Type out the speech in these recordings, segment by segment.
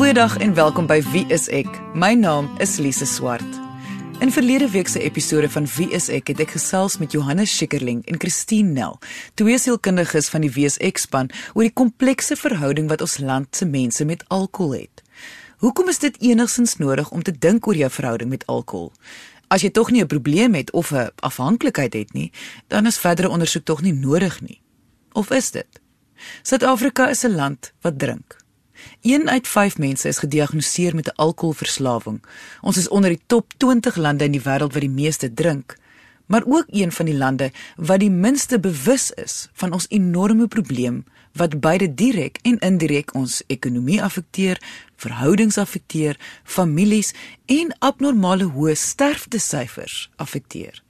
Goeiedag en welkom by Wie is ek? My naam is Lise Swart. In verlede week se episode van Wie is ek het ek gesels met Johannes Schikkerling en Christine Nel, twee sielkundiges van die WSX span oor die komplekse verhouding wat ons land se mense met alkohol het. Hoekom is dit enigsins nodig om te dink oor jou verhouding met alkohol? As jy tog nie 'n probleem het of 'n afhanklikheid het nie, dan is verdere ondersoek tog nie nodig nie. Of is dit? Suid-Afrika is 'n land wat drink. 1 uit 5 mense is gediagnoseer met 'n alkoholverslawing. Ons is onder die top 20 lande in die wêreld wat die meeste drink, maar ook een van die lande wat die minste bewus is van ons enorme probleem wat beide direk en indirek ons ekonomie affekteer, verhoudings affekteer, families en abnormale hoë sterftesyfers affekteer.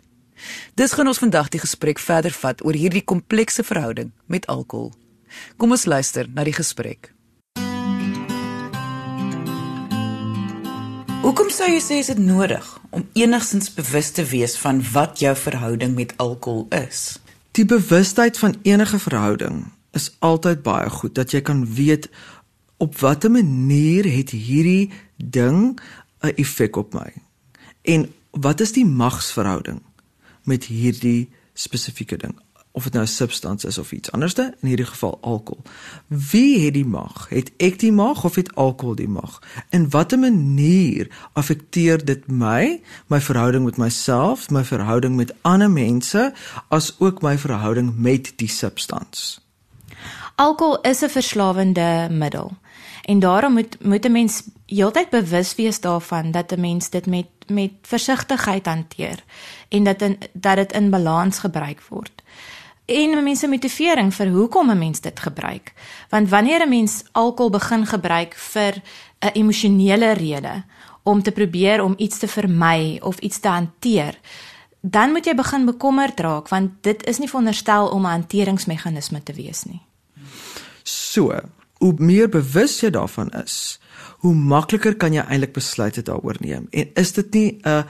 Dis gaan ons vandag die gesprek verder vat oor hierdie komplekse verhouding met alkohol. Kom ons luister na die gesprek. Hoekom sou jy sê is dit nodig om enigstens bewus te wees van wat jou verhouding met alkohol is? Die bewustheid van enige verhouding is altyd baie goed dat jy kan weet op watter manier het hierdie ding 'n effek op my. En wat is die magsverhouding met hierdie spesifieke ding? Of dit nou 'n substansie is of iets anderste, in hierdie geval alkohol. Wie het die mag? Het ek die mag of het alkohol die mag? In watter manier affekteer dit my, my verhouding met myself, my verhouding met ander mense, as ook my verhouding met die substansie? Alkohol is 'n verslawende middel. En daarom moet moet 'n mens heeltyd bewus wees daarvan dat 'n mens dit met met versigtigheid hanteer en dat in, dat dit in balans gebruik word en mense motivering vir hoekom 'n mens dit gebruik. Want wanneer 'n mens alkohol begin gebruik vir 'n emosionele rede om te probeer om iets te vermy of iets te hanteer, dan moet jy begin bekommerd raak want dit is nie veronderstel om 'n hanteringsmeganisme te wees nie. So, hoe meer bewus jy daarvan is, hoe makliker kan jy eintlik besluite daaroor neem en is dit nie 'n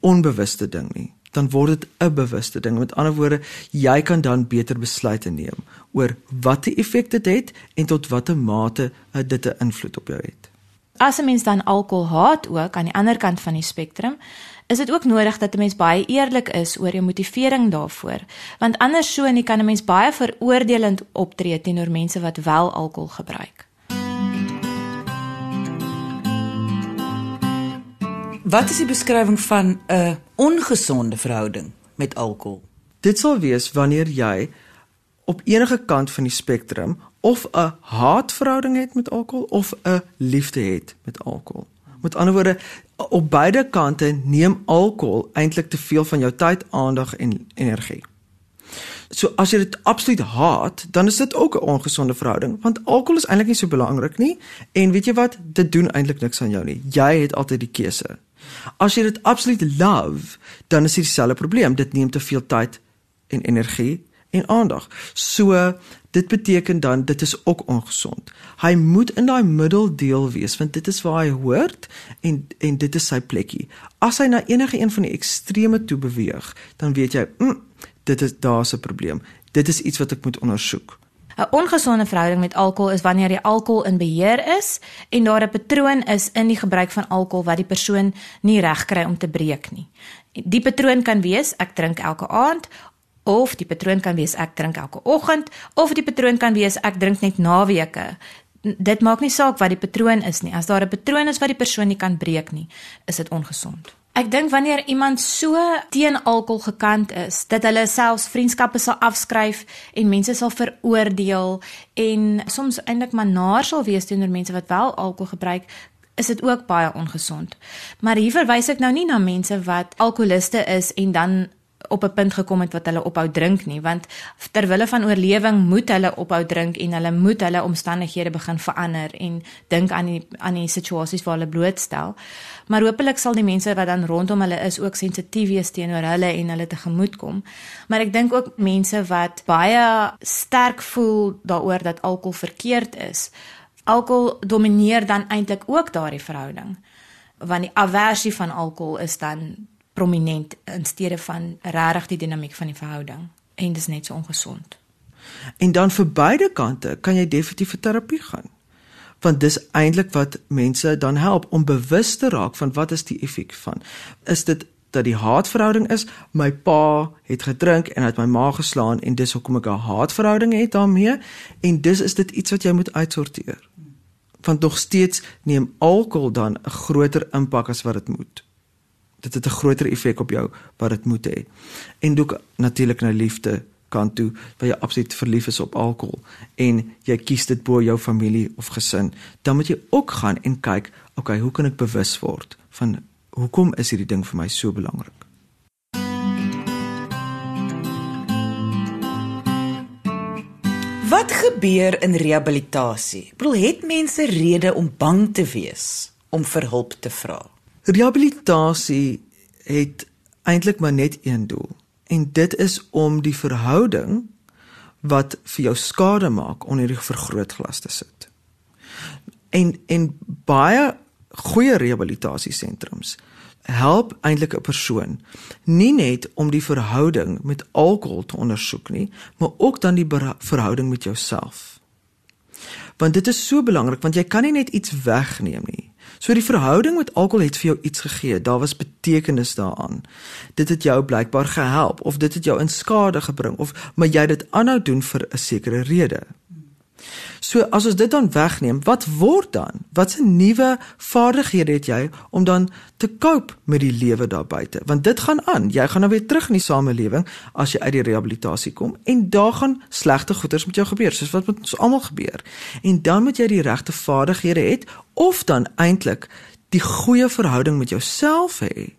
onbewuste ding nie dan word dit 'n bewuste ding. Met ander woorde, jy kan dan beter besluite neem oor watter effek dit het en tot watter mate uh, dit 'n invloed op jou het. As 'n mens dan alkohol haat ook aan die ander kant van die spektrum, is dit ook nodig dat 'n mens baie eerlik is oor jou motivering daarvoor, want anders so en kan 'n mens baie veroordelend optree teenoor mense wat wel alkohol gebruik. Wat is die beskrywing van 'n ongesonde verhouding met alkohol? Dit sal wees wanneer jy op enige kant van die spektrum of 'n haatverhouding het met alkohol of 'n liefde het met alkohol. Met ander woorde, op beide kante neem alkohol eintlik te veel van jou tyd, aandag en energie. So as jy dit absoluut haat, dan is dit ook 'n ongesonde verhouding want alkohol is eintlik nie so belangrik nie en weet jy wat, dit doen eintlik niks aan jou nie. Jy het altyd die keuse. As jy dit absoluut love, dan is dit dieselfde probleem. Dit neem te veel tyd en energie en aandag. So dit beteken dan dit is ook ongesond. Hy moet in daai middeldeel wees want dit is waar hy hoort en en dit is sy plekkie. As hy na enige een van die extreme toe beweeg, dan weet jy, mm, dit is daar's 'n probleem. Dit is iets wat ek moet ondersoek. 'n Ongesonde verhouding met alkohol is wanneer die alkohol in beheer is en daar 'n patroon is in die gebruik van alkohol wat die persoon nie reg kry om te breek nie. Die patroon kan wees ek drink elke aand of die patroon kan wees ek drink elke oggend of die patroon kan wees ek drink net naweke. Dit maak nie saak wat die patroon is nie. As daar 'n patroon is wat die persoon nie kan breek nie, is dit ongesond. Ek dink wanneer iemand so teen alkohol gekant is, dat hulle selfs vriendskappe sal afskryf en mense sal veroordeel en soms eintlik maar naar sal wees teenoor mense wat wel alkohol gebruik, is dit ook baie ongesond. Maar hier verwys ek nou nie na mense wat alkoholiste is en dan op 'n punt gekom het wat hulle ophou drink nie want ter wille van oorlewing moet hulle ophou drink en hulle moet hulle omstandighede begin verander en dink aan die aan die situasies waar hulle blootstel maar hopelik sal die mense wat dan rondom hulle is ook sensitief wees teenoor hulle en hulle tegemoet kom maar ek dink ook mense wat baie sterk voel daaroor dat alkohol verkeerd is alkohol domineer dan eintlik ook daardie verhouding want die aversie van alkohol is dan prominent in steede van regtig die dinamiek van die verhouding en dit is net so ongesond. En dan vir beide kante kan jy definitief vir terapie gaan. Want dis eintlik wat mense dan help om bewus te raak van wat is die effek van. Is dit dat die haatverhouding is my pa het gedrink en het my ma geslaan en dis hoekom ek 'n haatverhouding het daarmee en dis is dit iets wat jy moet uitsorteer. Want nog steeds neem alkohol dan 'n groter impak as wat dit moet. Dit het 'n groter effek op jou wat dit moet hê. En ook natuurlik nou liefde kant toe waar jy absoluut verlief is op alkohol en jy kies dit bo jou familie of gesin, dan moet jy ook gaan en kyk, okay, hoe kan ek bewus word van hoekom is hierdie ding vir my so belangrik? Wat gebeur in rehabilitasie? Ek bedoel, het mense rede om bang te wees om vir hulp te vra? Rehabilitasie het eintlik maar net een doel en dit is om die verhouding wat vir jou skade maak onder die vergrootglas te sit. En en baie goeie rehabilitasiesentrums help eintlik 'n persoon nie net om die verhouding met alkohol te ondersoek nie, maar ook dan die verhouding met jouself. Want dit is so belangrik want jy kan nie net iets wegneem nie. So die verhouding met alkohol het vir jou iets gegee. Daar was betekenis daaraan. Dit het jou blykbaar gehelp of dit het jou in skade gebring of maar jy dit aanhou doen vir 'n sekere rede. So as ons dit dan wegneem, wat word dan? Watse nuwe vaardighede het jy om dan te cope met die lewe daar buite? Want dit gaan aan. Jy gaan nou weer terug in die samelewing as jy uit die rehabilitasie kom en daar gaan slegte goeders met jou gebeur, soos wat met ons almal gebeur. En dan moet jy die regte vaardighede hê of dan eintlik die goeie verhouding met jouself hê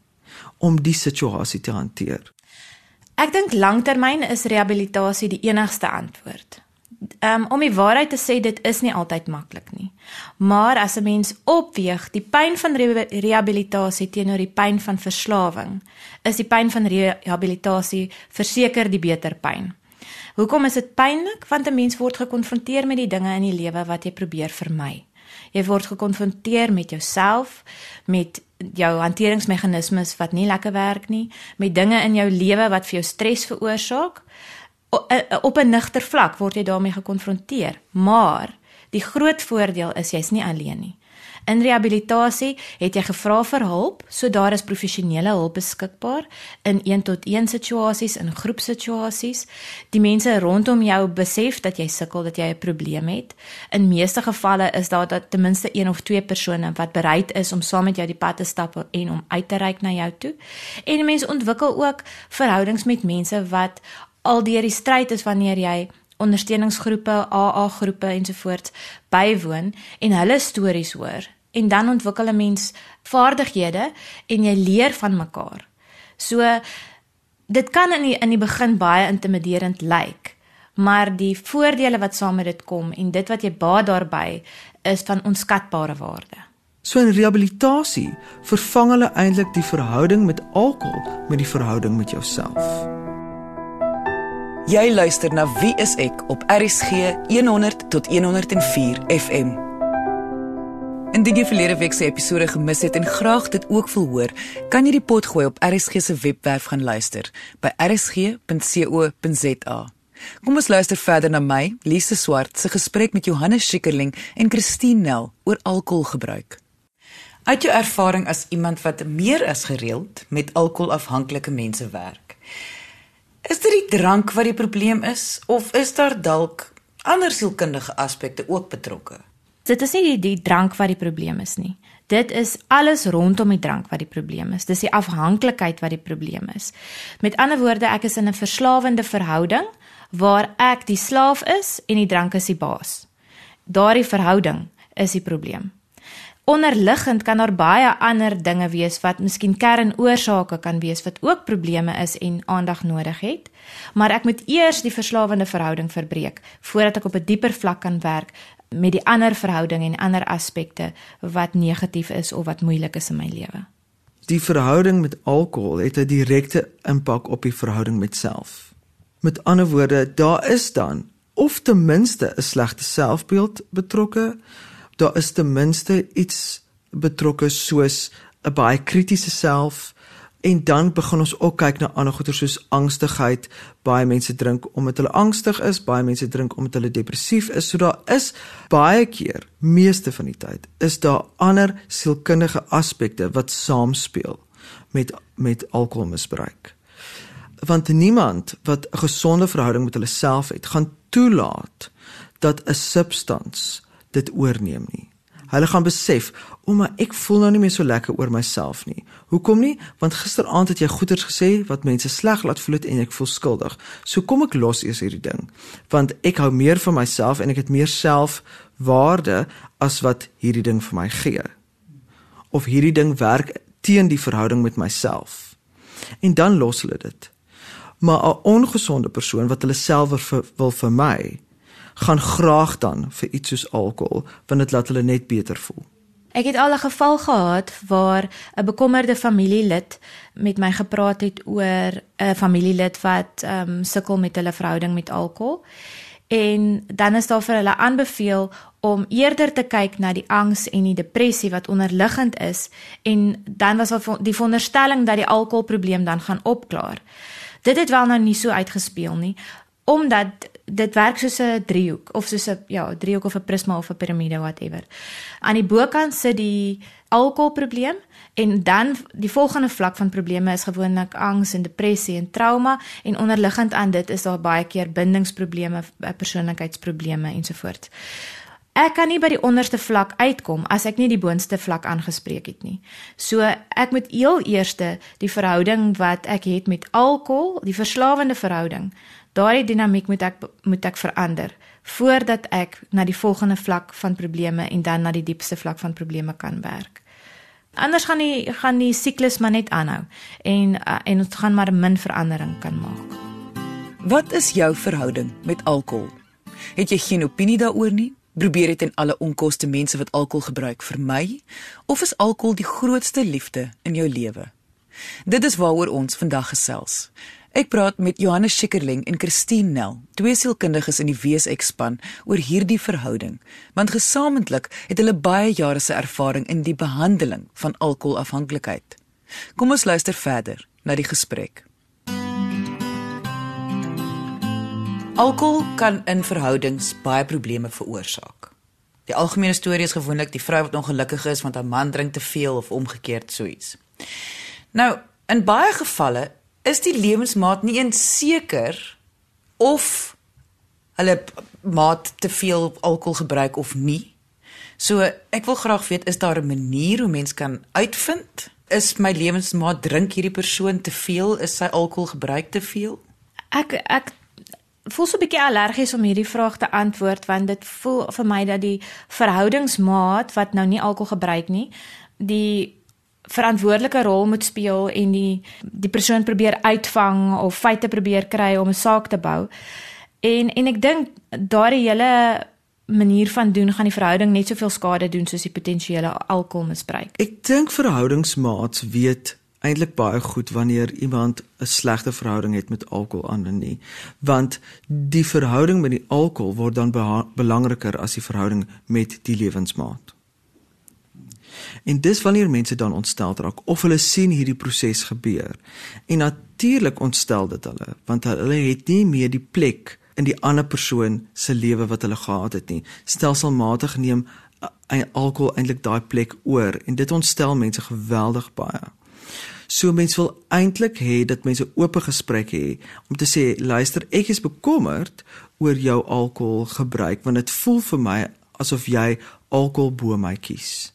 om die situasie te hanteer. Ek dink langtermyn is rehabilitasie die enigste antwoord um, om die waarheid te sê dit is nie altyd maklik nie. Maar as 'n mens opweeg die pyn van re rehabilitasie teenoor die pyn van verslawing, is die pyn van rehabilitasie verseker die beter pyn. Hoekom is dit pynlik? Want 'n mens word gekonfronteer met die dinge in die lewe wat jy probeer vermy. Jy word gekonfronteer met jouself, met jou hanteringsmeganismes wat nie lekker werk nie, met dinge in jou lewe wat vir jou stres veroorsaak op 'n nigter vlak word jy daarmee gekonfronteer, maar die groot voordeel is jy's nie alleen nie. In rehabilitasie het jy gevra vir hulp, so daar is professionele hulp beskikbaar in 1 tot 1 situasies, in groepsituasies. Die mense rondom jou besef dat jy sukkel, dat jy 'n probleem het. In meeste gevalle is daar dat ten minste een of twee persone wat bereid is om saam met jou die pad te stap en om uit te reik na jou toe. En mense ontwikkel ook verhoudings met mense wat al deur die stryd is wanneer jy ondersteuningsgroepe, AA groepe ensovoorts bywoon en hulle stories hoor en dan ontwikkel 'n mens vaardighede en jy leer van mekaar. So dit kan in die, in die begin baie intimiderend lyk, maar die voordele wat saam met dit kom en dit wat jy baat daarbey is van onskatbare waarde. So in rehabilitasie vervang hulle eintlik die verhouding met alkohol met die verhouding met jouself. Jy luister na Wie is ek op RSG 100 tot 104 FM. Indien jy verlede week se episode gemis het en graag dit ook wil hoor, kan jy die pot gooi op RSG se webwerf gaan luister by rsg.co.za. Kom ons luister verder na my, Lise Swart, se gesprek met Johannes Schikkerling en Christine Nel oor alkoholgebruik. Uit jou ervaring as iemand wat meer as gereeld met alkoholafhanklike mense werk, Is dit die drank wat die probleem is of is daar dalk ander sielkundige aspekte ook betrokke? Dit is nie die, die drank wat die probleem is nie. Dit is alles rondom die drank wat die probleem is. Dis die afhanklikheid wat die probleem is. Met ander woorde, ek is in 'n verslawende verhouding waar ek die slaaf is en die drank is die baas. Daardie verhouding is die probleem onderliggend kan daar baie ander dinge wees wat miskien kernoorsake kan wees wat ook probleme is en aandag nodig het. Maar ek moet eers die verslawende verhouding verbreek voordat ek op 'n dieper vlak kan werk met die ander verhouding en ander aspekte wat negatief is of wat moeilik is in my lewe. Die verhouding met alkohol het 'n direkte impak op die verhouding met self. Met ander woorde, daar is dan of ten minste 'n slegte selfbeeld betrokke daar is ten minste iets betrokke soos 'n baie kritiese self, En dan begin ons ook kyk na ander goeie soos angstigheid. Baie mense drink omdat hulle angstig is, baie mense drink omdat hulle depressief is. So daar is baie keer, meeste van die tyd, is daar ander sielkundige aspekte wat saamspeel met met alkoholmisbruik. Want niemand wat 'n gesonde verhouding met hulle self het, gaan toelaat dat 'n substans dit oorneem nie. Hulle gaan besef, "O, maar ek voel nou nie meer so lekker oor myself nie." Hoekom nie? Want gisteraand het jy goeters gesê wat mense sleg laat voel het en ek voel skuldig. So kom ek los eers hierdie ding. Want ek hou meer van myself en ek het meer selfwaarde as wat hierdie ding vir my gee. Of hierdie ding werk teen die verhouding met myself. En dan los hulle dit. Maar 'n ongesonde persoon wat hulle self wil vermy, gaan graag dan vir iets soos alkohol want dit laat hulle net beter voel. Ek het al 'n geval gehad waar 'n bekommerde familielid met my gepraat het oor 'n familielid wat ehm um, sukkel met hulle verhouding met alkohol. En dan is daar vir hulle aanbeveel om eerder te kyk na die angs en die depressie wat onderliggend is en dan was daar die veronderstelling dat die alkoholprobleem dan gaan opklaar. Dit het wel nou nie so uitgespeel nie omdat dit werk soos 'n driehoek of soos 'n ja, driehoek of 'n prisma of 'n piramide whatever. Aan die bokant sit die alkoholprobleem en dan die volgende vlak van probleme is gewoonlik angs en depressie en trauma en onderliggend aan dit is daar baie keer bindingsprobleme, persoonlikheidsprobleme ensovoorts. Ek kan nie by die onderste vlak uitkom as ek nie die boonste vlak aangespreek het nie. So ek moet heel eerste die verhouding wat ek het met alkohol, die verslawende verhouding, daardie dinamiek moet ek moet ek verander voordat ek na die volgende vlak van probleme en dan na die diepste vlak van probleme kan werk. Anders gaan die gaan die siklus maar net aanhou en uh, en ons gaan maar min verandering kan maak. Wat is jou verhouding met alkohol? Het jy geen opinie daaroor nie? Probeer dit en alle onkoste mense wat alkohol gebruik vermy of is alkohol die grootste liefde in jou lewe? Dit is waaroor ons vandag gesels. Ek praat met Johannes Schikkerling en Christine Nel, twee sielkundiges in die WSX span oor hierdie verhouding, want gesamentlik het hulle baie jare se ervaring in die behandeling van alkoholafhanklikheid. Kom ons luister verder na die gesprek. Alkohol kan in verhoudings baie probleme veroorsaak. Die algemene storie is gewoonlik die vrou wat ongelukkig is want haar man drink te veel of omgekeerd so iets. Nou, in baie gevalle is die lewensmaat nie eens seker of hulle maat te veel alkohol gebruik of nie. So ek wil graag weet is daar 'n manier hoe mens kan uitvind is my lewensmaat drink hierdie persoon te veel is sy alkohol gebruik te veel? Ek ek voel so 'n bietjie allergies om hierdie vraag te antwoord want dit voel vir my dat die verhoudingsmaat wat nou nie alkohol gebruik nie, die verantwoordelike rol moet speel en die die persoon probeer uitvang of feite probeer kry om 'n saak te bou. En en ek dink daardie hele manier van doen gaan die verhouding net soveel skade doen soos die potensiële alkoholmisbruik. Ek dink verhoudingsmaats weet eintlik baie goed wanneer iemand 'n slegte verhouding het met alkohol en nie, want die verhouding met die alkohol word dan belangriker as die verhouding met die lewensmaat. En dis wanneer mense dan ontstel raak of hulle sien hierdie proses gebeur. En natuurlik ontstel dit hulle, want hulle het nie meer die plek in die ander persoon se lewe wat hulle gehad het nie. Stelselmatig neem uh, alkohol eintlik daai plek oor en dit ontstel mense geweldig baie. So mense wil eintlik hê dat mense oop gesprek hê om te sê luister ek is bekommerd oor jou alkoholgebruik want dit voel vir my asof jy alkohol bo my kies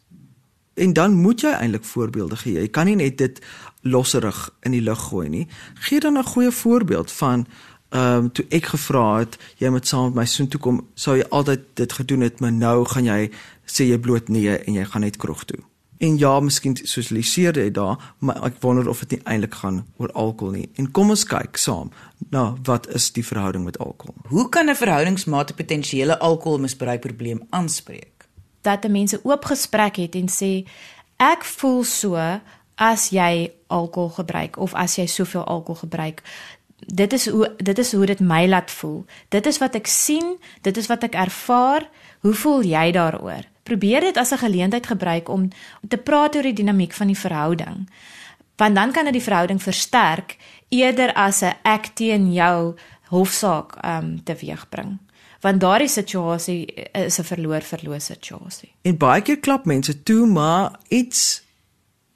en dan moet jy eintlik voorbeelde gee. Jy kan nie net dit losserig in die lug gooi nie. Gee dan 'n goeie voorbeeld van ehm um, toe ek gevra het jy moet saam met my sohn toe kom, sou jy altyd dit gedoen het, maar nou gaan jy sê jy bloot nee en jy gaan net kroeg toe. En ja, miskien sosialiseer jy daar, maar ek wonder of dit nie eintlik gaan oor alkohol nie. En kom ons kyk saam. Nou, wat is die verhouding met alkohol? Hoe kan 'n verhoudingsmaat 'n potensiële alkoholmisbruikprobleem aanspreek? Dat 'n mense oop gesprek het en sê ek voel so as jy alkohol gebruik of as jy soveel alkohol gebruik. Dit is hoe dit is hoe dit my laat voel. Dit is wat ek sien dit is wat ek ervaar. Hoe voel jy daaroor? Probeer dit as 'n geleentheid gebruik om te praat oor die dinamiek van die verhouding. Want dan kan dit die verhouding versterk eerder as 'n ek teen jou hofsaak um teweegbring. Want daardie situasie is 'n verloor-verloor situasie. En baie keer klap mense toe, maar iets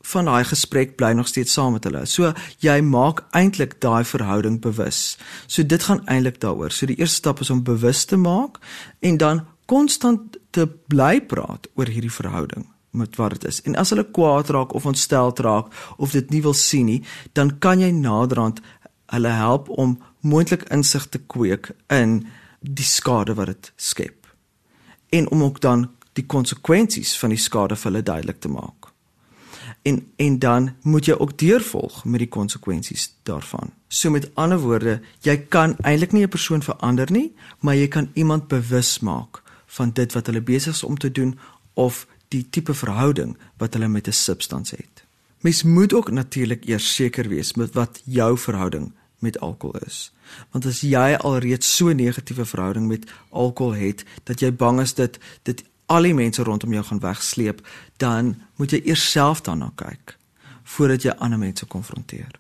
van daai gesprek bly nog steeds saam met hulle. So jy maak eintlik daai verhouding bewus. So dit gaan eintlik daaroor. So die eerste stap is om bewus te maak en dan konstant te bly praat oor hierdie verhouding met wat dit is. En as hulle kwaad raak of ontstel raak of dit nie wil sien nie, dan kan jy naderhand hulle help om moontlik insig te kweek in die skade wat dit skep. En om ook dan die konsekwensies van die skade vir hulle duidelik te maak en en dan moet jy ook deurvolg met die konsekwensies daarvan. So met ander woorde, jy kan eintlik nie 'n persoon verander nie, maar jy kan iemand bewus maak van dit wat hulle besig is om te doen of die tipe verhouding wat hulle met 'n substans het. Mens moet ook natuurlik eers seker wees met wat jou verhouding met alkohol is. Want as jy alreeds so 'n negatiewe verhouding met alkohol het dat jy bang is dat dit al die mense rondom jou gaan wegsleep, dan moet jy eers self daarna kyk voordat jy ander mense konfronteer.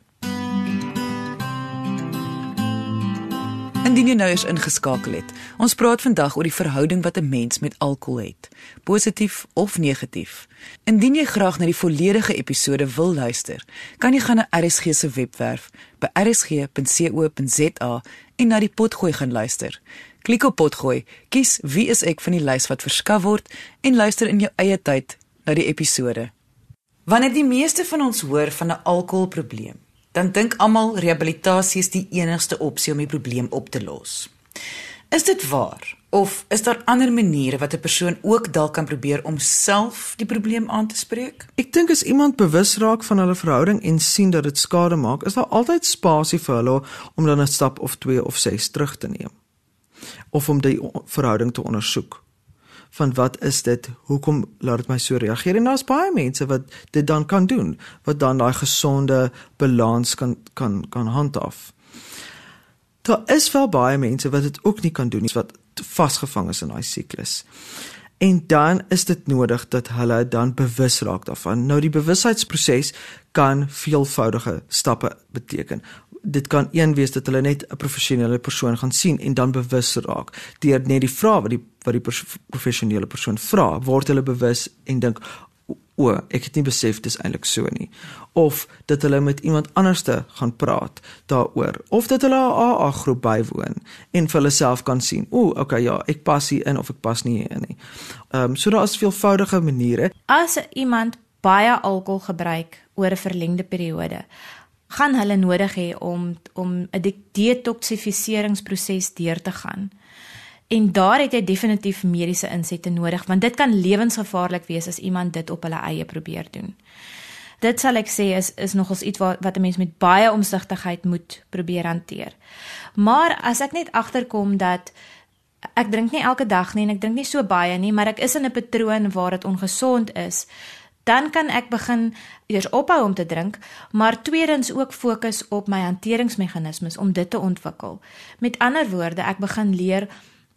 Indien jy nou eens ingeskakel het, ons praat vandag oor die verhouding wat 'n mens met alkohol het, positief of negatief. Indien jy graag na die volledige episode wil luister, kan jy gaan na RSG se webwerf by rsg.co.za en na die potgooi gaan luister. Klik op potgooi, kies wie is ek van die lys wat verskaf word en luister in jou eie tyd na die episode. Wanneer die meeste van ons hoor van 'n alkoholprobleem, dan dink almal rehabilitasie is die enigste opsie om die probleem op te los. Is dit waar of is daar ander maniere wat 'n persoon ook dalk kan probeer om self die probleem aan te spreek? Ek dink as iemand bewus raak van hulle verhouding en sien dat dit skade maak, is daar altyd spasie vir hulle om dan 'n stap of 2 of 6 terug te neem of om die verhouding te ondersoek van wat is dit? Hoekom laat dit my so reageer? En daar's baie mense wat dit dan kan doen wat dan daai gesonde balans kan kan kan handhaaf. Daar is wel baie mense wat dit ook nie kan doen nie wat vasgevang is in daai siklus en dan is dit nodig dat hulle dan bewus raak daarvan. Nou die bewusheidsproses kan veelvoudige stappe beteken. Dit kan een wees dat hulle net 'n professionele persoon gaan sien en dan bewus raak. Deur net die vrae wat die wat die professionele persoon vra word hulle bewus en dink o ek het nie besef dis eintlik so nie. Of dat hulle met iemand anderste gaan praat daaroor. Of dat hulle 'n AA groep bywoon en vir hulle self kan sien o okay ja ek pas hier in of ek pas nie hier in nie. Ehm um, so daar is veelvoudige maniere. As iemand baie alkohol gebruik oor 'n verlengde periode gaan hulle nodig hê om om 'n detoksifiseringsproses deur te gaan. En daar het jy definitief mediese insette nodig want dit kan lewensgevaarlik wees as iemand dit op hulle eie probeer doen. Dit sal ek sê is is nogals iets wat wat 'n mens met baie omsigtigheid moet probeer hanteer. Maar as ek net agterkom dat ek drink nie elke dag nie en ek drink nie so baie nie, maar ek is in 'n patroon waar dit ongesond is, dan kan ek begin eers ophou om te drink, maar tweedens ook fokus op my hanteringsmeganismes om dit te ontwikkel. Met ander woorde, ek begin leer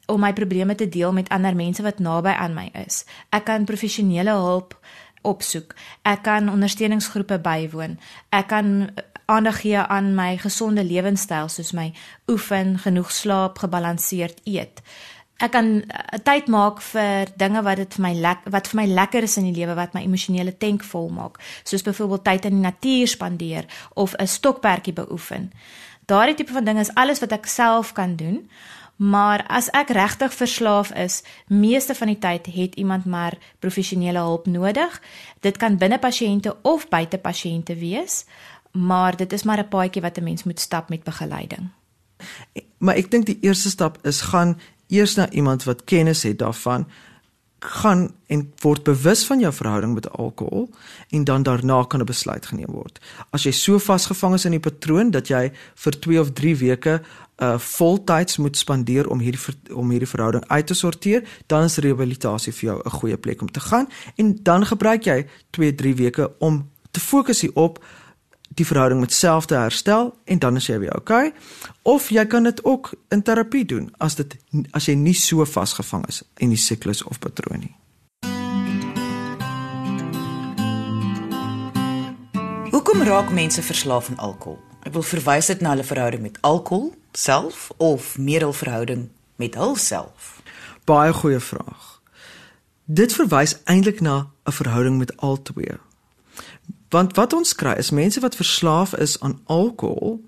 om my probleme te deel met ander mense wat naby aan my is. Ek kan professionele hulp opsoek. Ek kan ondersteuningsgroepe bywoon. Ek kan aandag gee aan my gesonde lewenstyl soos my oefen, genoeg slaap, gebalanseerd eet ek kan uh, tyd maak vir dinge wat dit vir my lek wat vir my lekker is in die lewe wat my emosionele tank vol maak soos byvoorbeeld tyd in die natuur spandeer of 'n stokperdjie beoefen daardie tipe van dinge is alles wat ek self kan doen maar as ek regtig verslaaf is meeste van die tyd het iemand maar professionele hulp nodig. Dit kan binne pasiënte of buite pasiënte wees maar dit is maar 'n paadjie wat 'n mens moet stap met begeleiding. Maar ek dink die eerste stap is gaan eers na iemand wat kennis het daarvan gaan en word bewus van jou verhouding met alkohol en dan daarna kan 'n besluit geneem word. As jy so vasgevang is in die patroon dat jy vir 2 of 3 weke uh voltyds moet spandeer om hierdie om hierdie verhouding uit te sorteer, dan is rehabilitasie vir jou 'n goeie plek om te gaan en dan gebruik jy 2, 3 weke om te fokus hierop die verhouding met self te herstel en dan is jy weer okay. Of jy kan dit ook in terapie doen as dit as jy nie so vasgevang is in die siklus of patroon nie. Hoekom raak mense verslaaf aan alkohol? Ek wil verwys dit na hulle verhouding met alkohol self of meer hul verhouding met hulself. Baie goeie vraag. Dit verwys eintlik na 'n verhouding met albei. Want wat ons kry is mense wat verslaaf is aan alkohol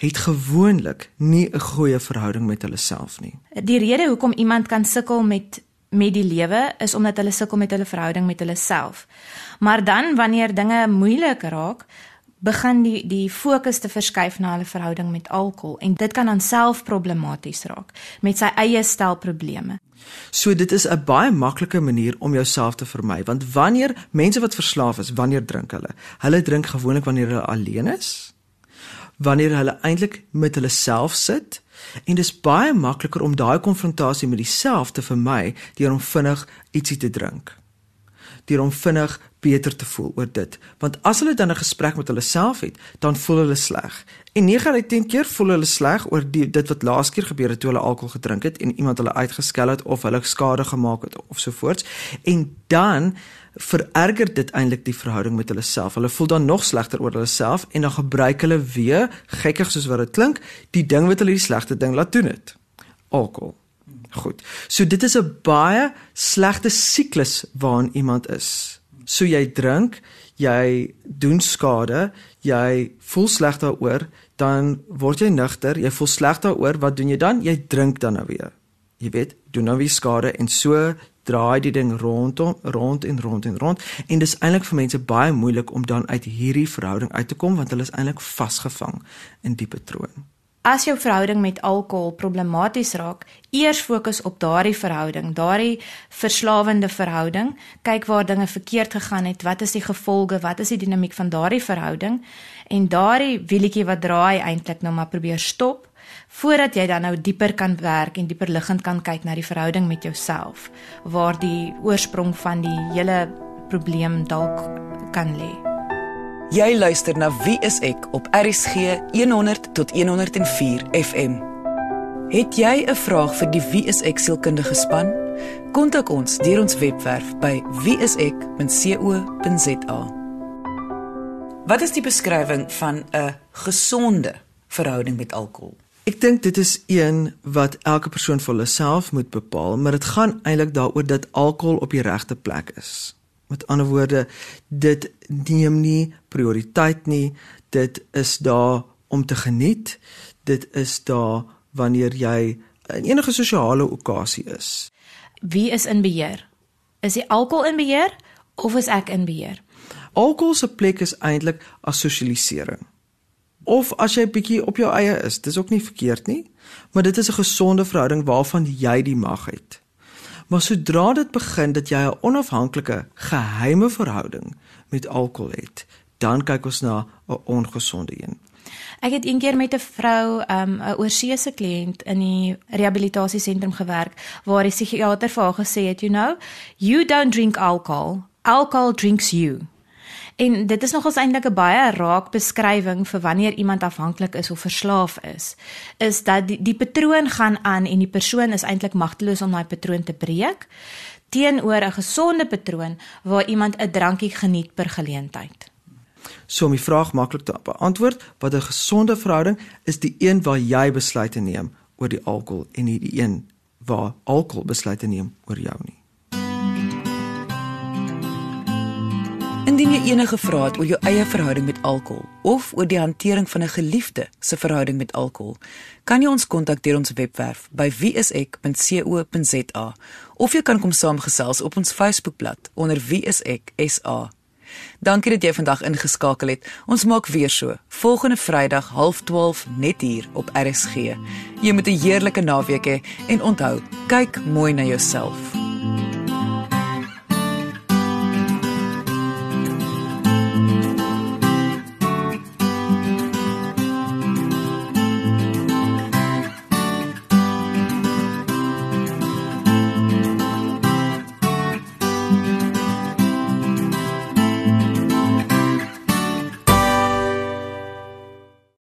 het gewoonlik nie 'n goeie verhouding met hulle self nie. Die rede hoekom iemand kan sukkel met met die lewe is omdat hulle sukkel met hulle verhouding met hulle self. Maar dan wanneer dinge moeilik raak, begin die die fokus te verskuif na hulle verhouding met alkohol en dit kan dan self problematies raak met sy eie stelprobleme. So dit is 'n baie maklike manier om jouself te vermy want wanneer mense wat verslaaf is, wanneer drink hulle? Hulle drink gewoonlik wanneer hulle alleen is wanneer hulle eintlik met hulle self sit en dis baie makliker om daai konfrontasie met jouself te vermy deur om vinnig ietsie te drink. Deur om vinnig beter te voel oor dit, want as hulle dan 'n gesprek met hulle self het, dan voel hulle sleg. En 9 uit 10 keer voel hulle sleg oor die dit wat laas keer gebeur het toe hulle alkohol gedrink het en iemand hulle uitgeskel het of hulle skade gemaak het of so voorts. En dan vererger dit eintlik die verhouding met hulle self. Hulle voel dan nog slegter oor hulle self en dan gebruik hulle weer, gekkig soos wat dit klink, die ding wat hulle die slegste ding laat doen het. Alkohol. Goed. So dit is 'n baie slegte siklus waarin iemand is. So jy drink, jy doen skade, jy voel sleg daaroor, dan word jy nugter, jy voel sleg daaroor, wat doen jy dan? Jy drink dan nou weer. Jy weet, doen nou weer skade en so draai die ding rondom rond en rond en rond en dis eintlik vir mense baie moeilik om dan uit hierdie verhouding uit te kom want hulle is eintlik vasgevang in die patroon. As jou verhouding met alkohol problematies raak, eers fokus op daardie verhouding, daardie verslawende verhouding, kyk waar dinge verkeerd gegaan het, wat is die gevolge, wat is die dinamiek van daardie verhouding en daardie wielietjie wat draai eintlik nou maar probeer stop voordat jy dan nou dieper kan werk en dieper liggend kan kyk na die verhouding met jouself waar die oorsprong van die hele probleem dalk kan lê. Jy luister na Wie is ek op RSG 100 tot 104 FM. Het jy 'n vraag vir die Wie is ek sielkundige span? Kontak ons deur ons webwerf by wieisek.co.za. Wat is die beskrywing van 'n gesonde verhouding met alkohol? Ek dink dit is een wat elke persoon vir hulself moet bepaal, maar dit gaan eintlik daaroor dat alkohol op die regte plek is. Met ander woorde, dit neem nie prioriteit nie. Dit is daar om te geniet. Dit is daar wanneer jy in enige sosiale okasie is. Wie is in beheer? Is die alkohol in beheer of is ek in beheer? Alkohol se plek is eintlik as sosialisering of as jy bietjie op jou eie is, dis ook nie verkeerd nie, maar dit is 'n gesonde verhouding waarvan jy die mag het. Maar sodra dit begin dat jy 'n onafhanklike, geheime verhouding met alkohol het, dan kyk ons na 'n ongesonde een. Ek het eendag met 'n vrou, ehm, 'n um, oorseese kliënt in die rehabilitasiesentrum gewerk waar die psigiater vir haar gesê het, "You know, you don't drink alcohol. Alcohol drinks you." En dit is nogals eintlik 'n baie raak beskrywing vir wanneer iemand afhanklik is of verslaaf is, is dat die, die patroon gaan aan en die persoon is eintlik magteloos om daai patroon te breek teenoor 'n gesonde patroon waar iemand 'n drankie geniet per geleentheid. So om die vraag maklik te beantwoord, wat 'n gesonde verhouding is die een waar jy besluite neem oor die alkohol en nie die een waar alkohol besluite neem oor jou nie. Indien jy enige vrae het oor jou eie verhouding met alkohol of oor die hantering van 'n geliefde se verhouding met alkohol, kan jy ons kontak deur ons webwerf by wieisek.co.za of jy kan kom saamgesels op ons Facebookblad onder wieiseksa. Dankie dat jy vandag ingeskakel het. Ons maak weer so volgende Vrydag 12:30 net hier op RSG. Jy moet 'n heerlike naweek hê en onthou, kyk mooi na jouself.